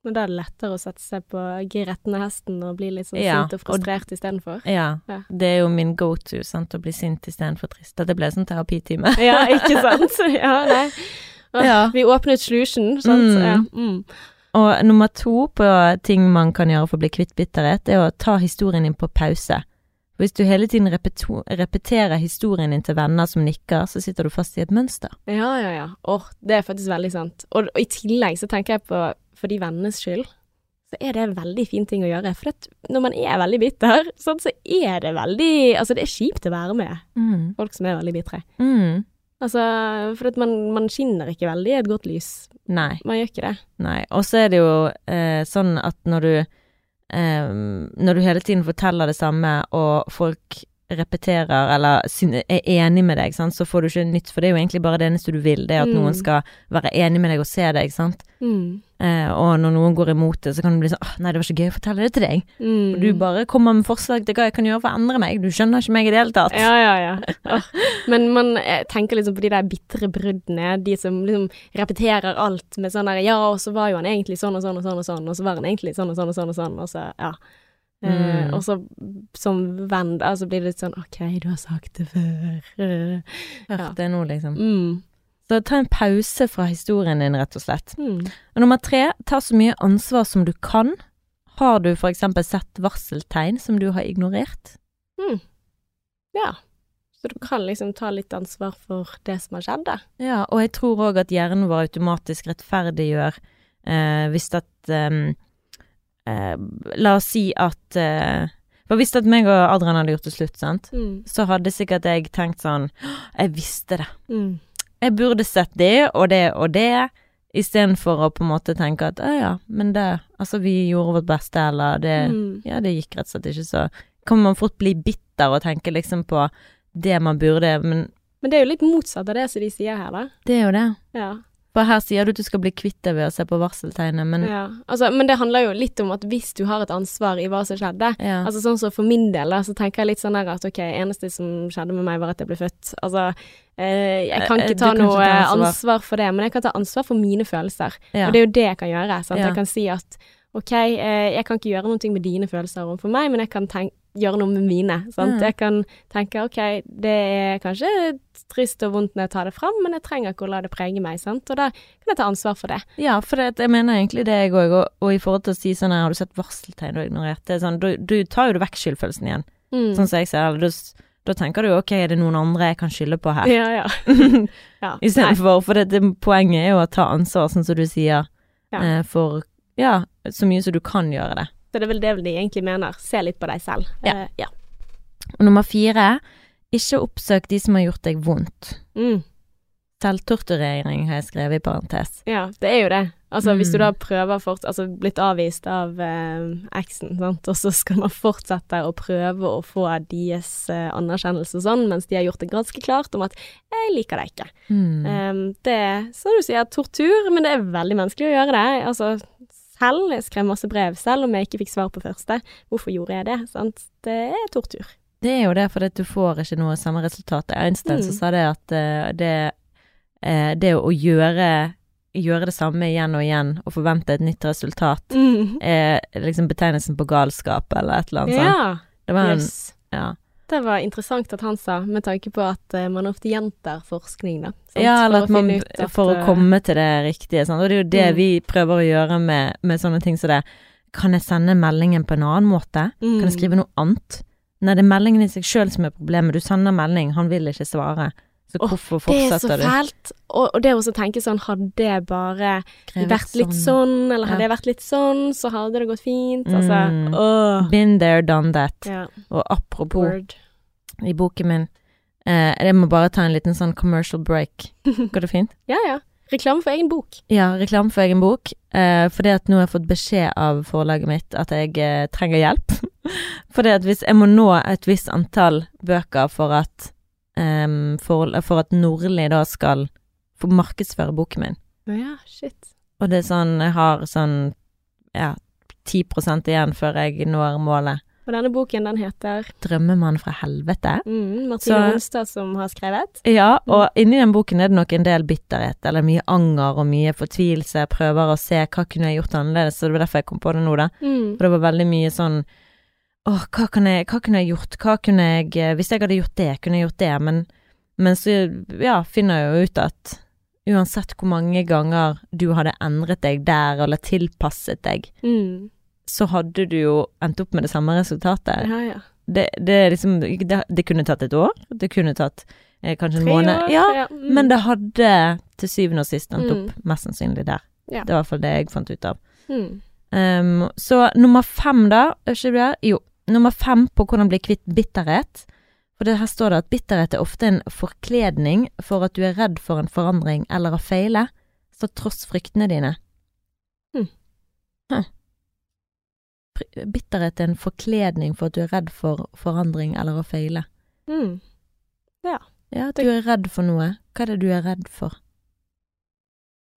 Men da er det lettere å sette seg på girettene hesten og bli litt sånn Ja, sint og frustrert istedenfor. Ja. Ja. Det er jo min go to, sant, å bli sint istedenfor trist. Dette ble sånn terapitime. Ja, ikke sant? Ja, nei. Ja. Vi åpnet slusjen, sant? Mm. Ja. Mm. Og nummer to på ting man kan gjøre for å bli kvitt bitterhet, er å ta historien din på pause. Hvis du hele tiden repeterer historien din til venner som nikker, så sitter du fast i et mønster. Ja, ja, ja. Åh, det er faktisk veldig sant. Og, og i tillegg så tenker jeg på, for de vennenes skyld, så er det en veldig fin ting å gjøre. For at når man er veldig bitter, sånn, så er det veldig Altså, det er kjipt å være med Mm. folk som er veldig bitre. Mm. Altså, for man, man skinner ikke veldig i et godt lys. Nei. Man gjør ikke det. Nei. Og så er det jo eh, sånn at når du Når du hele tiden forteller det samme, og folk repeterer eller er enig med deg, sant, så får du ikke nytt, for det er jo egentlig bare det eneste du vil, det er at Mm. noen skal være enig med deg og se deg, sant. Mm. Eh, og når noen går imot det, så kan du bli sånn åh, nei, det var så gøy å fortelle det til deg. Mm. Og du bare kommer med forslag til hva jeg kan gjøre for å endre meg, du skjønner ikke meg i det hele tatt. Ja, ja, ja. Men man eh, tenker liksom på de der bitre bruddene, de som liksom repeterer alt med sånn der Ja, og så var jo han egentlig sånn og sånn og sånn og sånn, og så var han egentlig sånn og sånn og sånn og sånn, og så ja. Eh, Mm. og så som venn, da, så blir det litt sånn OK, du har sagt det før. Eh, Hørt ja. det nå, liksom. Mm. Så ta en pause fra historien din, rett og slett. Mm. Og nummer tre, ta så mye ansvar som du kan. Har du for eksempel sett varseltegn som du har ignorert? Mm. Ja. Så du kan liksom ta litt ansvar for det som har skjedd, da. Ja, og jeg tror òg at hjernen vår automatisk rettferdiggjør eh, hvis at ehm, eh, La oss si at eh, For hvis at meg og Adrian hadde gjort det slutt, sant, Mm. så hadde sikkert jeg tenkt sånn Jeg visste det. Mm. Jeg burde sett det og det og det, istedenfor å på en måte tenke at å ja, men det Altså, vi gjorde vårt beste, eller det Mm. Ja, det gikk rett og slett ikke så Kan man fort bli bitter og tenke liksom på det man burde, men Men det er jo litt motsatt av det som de sier her, da. Det er jo det. Ja. For her sier du at du skal bli kvitt det ved å se på varseltegnet, men ja. Altså, men det handler jo litt om at hvis du har et ansvar i hva som skjedde ja. Altså sånn som For min del, da, så tenker jeg litt sånn der at ok, eneste som skjedde med meg, var at jeg ble født. Altså, eh, jeg kan Eh, ikke ta kan ikke noe ta ansvar. ansvar for det, men jeg kan ta ansvar for mine følelser. ja. Og det er jo det jeg kan gjøre. Sant? Jeg kan si at OK, eh, jeg kan ikke gjøre noe med dine følelser overfor meg, men jeg kan tenk gjøre noe med mine. Sant? Mm. Jeg kan tenke OK, det er kanskje trist og vondt når jeg tar det fram, men jeg trenger ikke å la det prege meg. Sant? Og da kan jeg ta ansvar for det. Ja, for det, jeg mener egentlig det jeg òg, og, og i forhold til å si sånn her, har du sett varseltegn og ignorert det, sånn, du, du tar jo det vekk skyldfølelsen igjen, Mm. sånn som jeg ser det. Da, da tenker du jo ok, er det noen andre jeg kan skylde på her? Ja, ja. ja. Istedenfor, for det, det, poenget er jo å ta ansvar, sånn som du sier, Ja. eh, for ja, så mye som du kan gjøre det. Så det er vel det de egentlig mener. Se litt på deg selv. Ja. Uh, ja. Og nummer fire, ikke oppsøk de som har gjort deg vondt. Mm. Selvtorturering har jeg skrevet i parentes. ja, det er jo det. Altså, hvis du Mm. da prøver fort Altså, blitt avvist av eh, eksen, sant, og så skal man fortsette å prøve å få deres eh, anerkjennelse og sånn, mens de har gjort det ganske klart om at 'jeg liker deg ikke'. Mm. Um, det er, som du sier, tortur, men det er veldig menneskelig å gjøre det. Altså, selv, skrev masse brev selv om jeg ikke fikk svar på første. Hvorfor gjorde jeg det? Sant? Det er tortur. Det er jo det, for at du får ikke noe samme resultat. Einstein Mm. sa det at eh, det, eh, det å gjøre, gjøre det samme igjen og igjen og forvente et nytt resultat, Mm. er liksom betegnelsen på galskap eller et eller annet sånt. Ja. Det var en, Yes. ja. Det var interessant at han sa, med tanke på at eh, man ofte gjentar forskning, da. sant? ja, eller For at man at, For å eh, komme til det riktige, sant. Og det er jo det Mm. vi prøver å gjøre med, med sånne ting som det. Kan jeg sende meldingen på en annen måte? mm. Kan jeg skrive noe annet? Nei, det er meldingen i seg sjøl som er problemet. Du sender melding, han vil ikke svare. Så hvorfor fortsetter du? Det er så fælt. Og, og det å tenke sånn, hadde det bare Krevet vært litt sånn, eller hadde Ja. det vært litt sånn, så hadde det gått fint. Altså, Mm. oh. Been there, done that. Ja, Og apropos, word. i boken min eh, Jeg må bare ta en liten sånn commercial break. Går det fint? Ja, ja. Reklame for egen bok. Ja, reklame for egen bok. Eh, fordi at nå har jeg fått beskjed av forlaget mitt at jeg eh, trenger hjelp. fordi at hvis jeg må nå et visst antall bøker for at em, for, for at Nordli da skal få markedsføre boken min. Ja, shit. Og det er sånn Jeg har sånn ja, 10 igjen før jeg når målet. Og denne boken, den heter 'Drømmemann fra helvete'. mm, Martine Holstad som har skrevet. Ja, og inni den boken er det nok en del bitterhet, eller mye anger og mye fortvilelse. Jeg prøver å se hva kunne jeg gjort annerledes, så det var derfor jeg kom på det nå, da. Mm. For det var veldig mye sånn Åh, hva, jeg, hva kunne jeg gjort? Hva kunne jeg eh, Hvis jeg hadde gjort det, kunne jeg gjort det, men, men så, ja, finner jeg jo ut at uansett hvor mange ganger du hadde endret deg der, eller tilpasset deg, Mm. så hadde du jo endt opp med det samme resultatet. Ja, ja. Det, det liksom det, det kunne tatt et år, det kunne tatt eh, kanskje en Tre måned. år. Ja, mm. men det hadde til syvende og sist endt Mm. opp mest sannsynlig der. Ja. Det var i hvert fall det jeg fant ut av. mm. Um, så nummer fem, da, er ikke det? Jo, nummer fem på hvordan bli kvitt bitterhet. For det her står det at bitterhet er ofte en forkledning for at du er redd for en forandring eller å feile, så tross fryktene dine. Hm. Huh. Bitterhet er en forkledning for at du er redd for forandring eller å feile. Mm. Ja, at du er redd for noe. Hva er det du er redd for?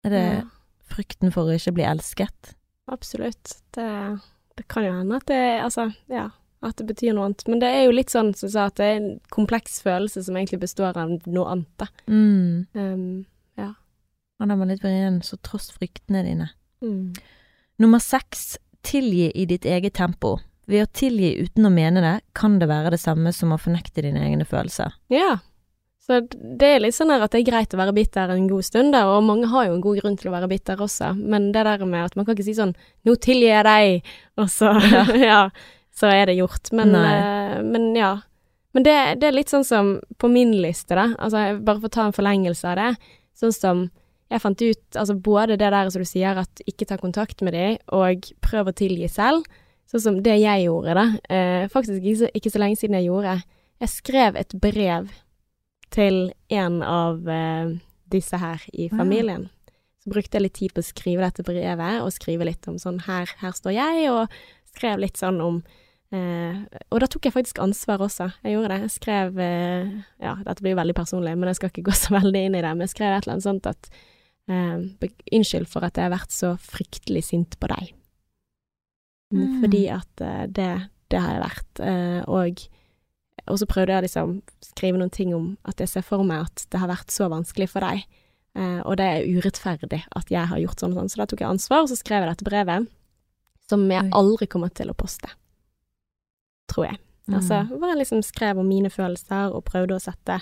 Er det Ja, frykten for å ikke bli elsket? absolutt. Det, det kan jo hende at det Altså, ja. At det betyr noe annet. Men det er jo litt sånn som du sa, at det er en kompleks følelse som egentlig består av noe annet, da. Mm. Um, Han er litt vrien, så tross fryktene dine. mm. Nummer seks, tilgi i ditt eget tempo. Ved å tilgi uten å mene det, kan det være det samme som å fornekte dine egne følelser. Ja. Så det er litt sånn at det er greit å være bitter en god stund da, og mange har jo en god grunn til å være bitter også, men det der med at man kan ikke si sånn 'nå tilgir jeg deg', og så Ja. ja, så er det gjort. Men, eh, men ja. Men det, det er litt sånn som på min liste, da, altså bare for å ta en forlengelse av det, sånn som jeg fant ut, altså både det der som du sier, at ikke ta kontakt med dem, og prøv å tilgi selv, sånn som det jeg gjorde, da, eh, faktisk ikke så, ikke så lenge siden jeg gjorde. Jeg skrev et brev til en av eh, disse her i ja. familien. Så brukte jeg litt tid på å skrive dette brevet, og skrive litt om sånn her, her står jeg, og skrev litt sånn om Eh, og da tok jeg faktisk ansvar også. Jeg gjorde det. Jeg skrev eh, Ja, dette blir jo veldig personlig, men jeg skal ikke gå så veldig inn i det. Men jeg skrev et eller annet sånt at eh, Unnskyld for at jeg har vært så fryktelig sint på deg. Mm. Fordi at eh, det, det har jeg vært. Eh, og, og så prøvde jeg liksom skrive noen ting om at jeg ser for meg at det har vært så vanskelig for deg. Eh, og det er urettferdig at jeg har gjort sånn og sånn. Så da tok jeg ansvar, og så skrev jeg dette brevet, som jeg aldri kommer til å poste. Tror jeg. Altså, hvor bare liksom skrev om mine følelser og prøvde å sette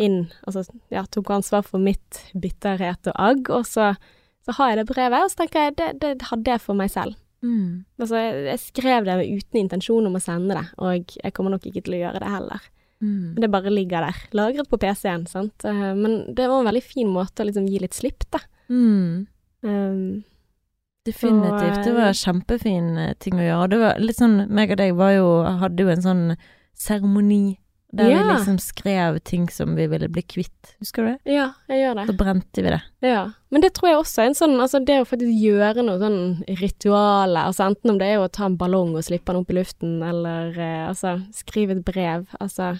inn Altså, ja, tok ansvar for mitt bitterhet og agg, og så, så har jeg det brevet, og så tenker jeg det, det hadde jeg for meg selv. Mm. Altså, jeg, jeg skrev det uten intensjon om å sende det, og jeg kommer nok ikke til å gjøre det heller. Mm. Det bare ligger der, lagret på PC-en, sant. Eh, Men det var en veldig fin måte å liksom gi litt slipp, da. Mm. Um, Definitivt. Det var kjempefin eh, ting å gjøre. Det var litt sånn meg og deg var jo, hadde jo en sånn seremoni der Ja. vi liksom skrev ting som vi ville bli kvitt. Husker du det? ja, jeg gjør det. Så brente vi det. Ja, men det tror jeg også er en sånn, altså det å faktisk gjøre noe sånn rituale, altså enten om det er å ta en ballong og slippe den opp i luften, eller eh, altså skrive et brev, altså,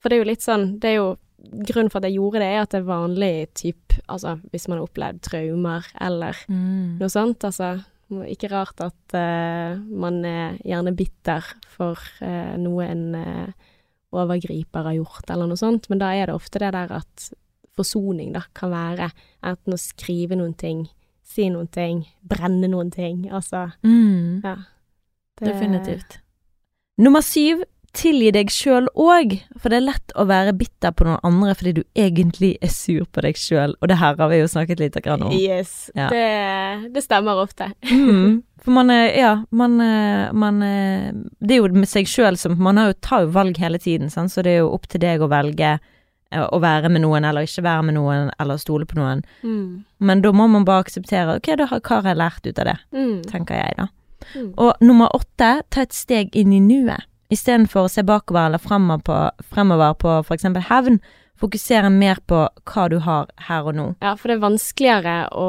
for det er jo litt sånn, det er jo, grunnen for at jeg gjorde det er at det er vanlig typ, altså hvis man har opplevd traumer, eller Mm. noe sånt, altså, ikke rart at uh, man er gjerne bitter for uh, noe en eh, overgriper har gjort, eller noe sånt, men da er det ofte det der at forsoning da kan være enten å skrive noen ting, si noen ting, brenne noen ting, altså, Mm. ja. Det- Definitivt. Nummer syv, tilgi deg sjøl òg, for det er lett å være bitter på noen andre fordi du egentlig er sur på deg sjøl, og det her har vi jo snakket litt grann om. Yes, Ja. det, det stemmer ofte. Mm. For man er, ja, man, er- man er- Det er jo med seg sjøl som Man har jo, tar jo valg hele tiden, sant? så det er jo opp til deg å velge eh, å være med noen eller ikke være med noen, eller stole på noen. Mm. Men da må man bare akseptere Ok, da har hva har jeg lært ut av det, Mm. tenker jeg, da. Mm. Og nummer åtte, ta et steg inn i nuet. Istedenfor å se bakover eller fremover på, fremover på eksempel hevn, fokusere mer på hva du har her og nå. Ja, for det er vanskeligere å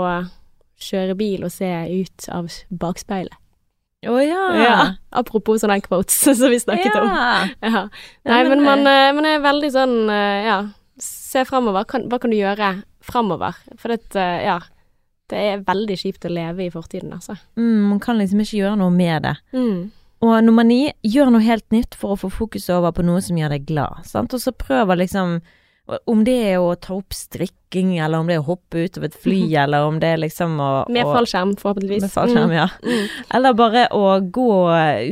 kjøre bil og se ut av bakspeilet. Å ja. Ja. Apropos sånne quotes som vi snakket. Ja. om. Ja, Nei, men, man, eh, man er veldig sånn, eh, ja, se fremover. Hva kan du gjøre fremover? For det, eh, ja, det er veldig kjipt å leve i fortiden, altså. Mm, man kan liksom ikke gjøre noe med det. Mm. Og nummer ni, gjør noe helt nytt for å få fokus over på noe som gjør deg glad. Sant? Og så prøver liksom Om det er å ta opp strikking, eller om det er å hoppe ut av et fly, eller om det er liksom å Med fallskjerm, forhåpentligvis. Med fallskjerm, ja. Mm. Eller bare å gå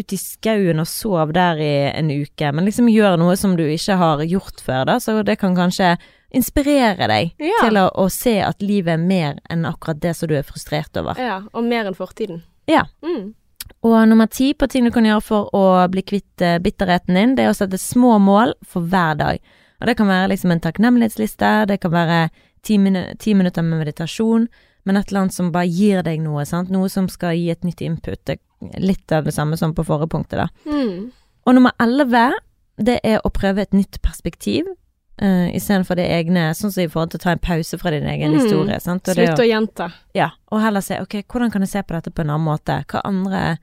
ut i skauen og sove der i en uke, men liksom gjør noe som du ikke har gjort før, da, så det kan kanskje inspirere deg Ja. til å, å se at livet er mer enn akkurat det som du er frustrert over. ja, og mer enn fortiden. Ja. Mm. Og nummer ti på ting du kan gjøre for å bli kvitt eh, bitterheten din, det er å sette små mål for hver dag. Og det kan være liksom en takknemlighetsliste, det kan være ti, minu ti minutter med meditasjon, men et eller annet som bare gir deg noe, sant. Noe som skal gi et nytt input. Litt av det samme som på forrige punktet, da. Mm. Og nummer elleve, det er å prøve et nytt perspektiv. Uh, Istedenfor det egne, sånn som i forhold til å ta en pause fra din egen Mm. historie. Sant? Og Slutt å- gjenta. ja, og heller se ok, hvordan kan jeg se på dette på en annen måte? Hva andre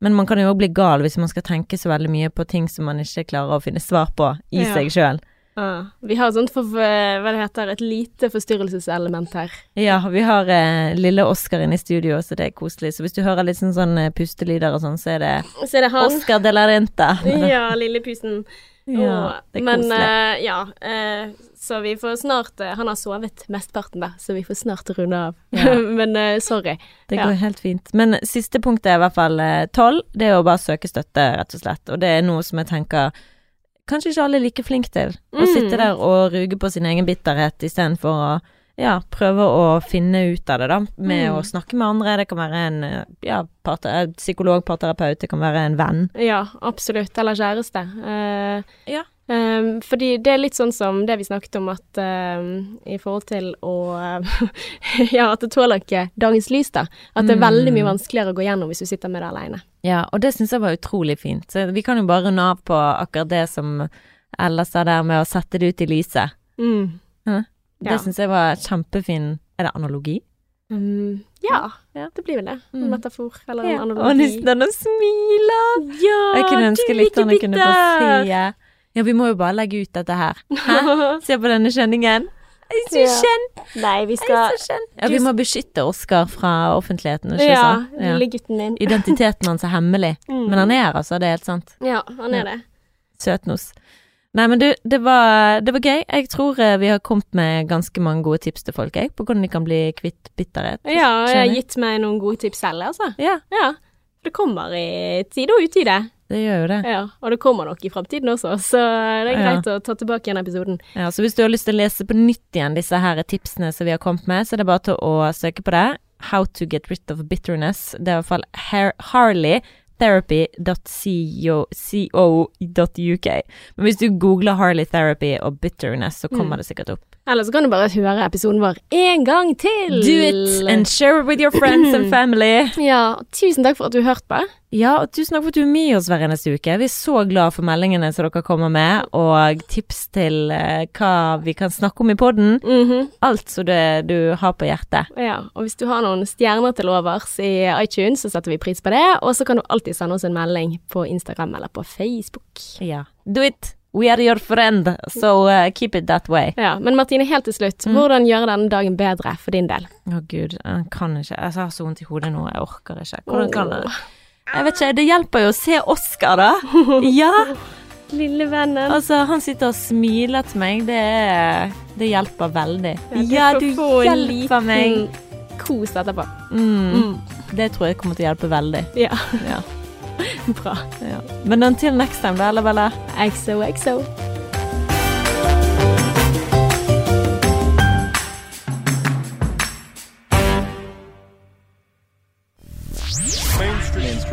Men man kan jo også bli gal hvis man skal tenke så veldig mye på ting som man ikke klarer å finne svar på i Ja. seg sjøl. Ah, Vi har sånt, for, hva det heter, et lite forstyrrelseselement her. Ja, vi har eh, lille Oskar inne i studio, så det er koselig. Så hvis du hører litt sånn, sånn eh, pustelyder og sånn, så er det Så er det. Oskar de la Renta. Ja, lille pusen. Ja, det er Men eh, ja, uh, så vi får snart uh, Han har sovet mesteparten, da, så vi får snart runde av. Ja. men sorry. Det ja. går helt fint. Men siste punktet er i hvert fall tolv. Det er å bare søke støtte, rett og slett. Og det er noe som jeg tenker kanskje ikke alle er like flinke til. Å Mm. sitte der og ruge på sin egen bitterhet istedenfor å ja, prøve å finne ut av det, da. Med Mm. å snakke med andre. Det kan være en ja, parter, eh, psykolog, parterapeut, det kan være en venn. Ja, absolutt. Eller kjæreste. Uh, Ja. Um, fordi det er litt sånn som det vi snakket om, at um, i forhold til å Ja, at det tåler ikke dagens lys, da. At det er veldig mye Mm. vanskeligere å gå gjennom hvis du sitter med det aleine. Ja, og det syns jeg var utrolig fint. Så vi kan jo bare runde av på akkurat det som Ella sa der med å sette det ut i lyset. Mm. Det Ja. syns jeg var kjempefin Er det analogi? Mm, ja, Ja. det blir vel det. En Mm. metafor eller en analogi. Og analogi. den smiler! Ja, Jeg kunne ønske litt han kunne få se Ja, vi må jo bare legge ut dette her. Hæ? Se på denne kjenningen. Jeg er så Ja. kjent! Nei, vi skal. Ja, vi må beskytte Oskar fra offentligheten, ikke Ja, sant? lille gutten min. Identiteten hans er hemmelig. Mm. Men han er altså. Det er helt sant. Ja, han er det. Søtnos. Nei, men du, det var, det var gøy. Jeg tror eh, vi har kommet med ganske mange gode tips til folk, jeg, på hvordan de kan bli kvitt bitterhet. Ja, og jeg har gitt meg noen gode tips selv, altså. Ja, Ja. Det kommer i tide og utide. det gjør jo det. Ja, og det kommer nok i fremtiden også, så det er Ja. greit å ta tilbake igjen episoden. Ja, så hvis du har lyst til å lese på nytt igjen disse her tipsene som vi har kommet med, så er det bare til å søke på det. How to get rid of bitterness. Det er i hvert fall Harley therapy.co.uk. Men hvis du googler Harley Therapy og bitterness, så kommer Mm. det sikkert opp. Eller så kan du bare høre episoden vår en gang til. Do it and share it with your friends and family. Ja, tusen takk for at du hørte på. Ja, og tusen takk for at du er med oss hver eneste uke. Vi er så glad for meldingene som dere kommer med, og tips til eh, hva vi kan snakke om i podden. -hmm. Alt som det du har på hjertet. Ja, og hvis du har noen stjerner til overs i iTunes, så setter vi pris på det. Og så kan du alltid sende oss en melding på Instagram eller på Facebook. Ja. Do it! We are your friend, so uh, keep it that way. Ja, Men Martine, helt til slutt, Mm. hvordan gjøre denne dagen bedre for din del? Å gud, jeg kan ikke. Jeg har så vondt i hodet nå, jeg orker ikke. Hvordan kan jeg. Jeg vet ikke, det hjelper jo å se Oskar, da. Ja! Lille vennen. Altså, han sitter og smiler til meg. Det, det hjelper veldig. Ja, du hjelper meg. Kos etterpå. Mm. Mm. Det tror jeg kommer til å hjelpe veldig. Ja, Ja. bra. ja. Men until next time, da, eller Bella? XOXO.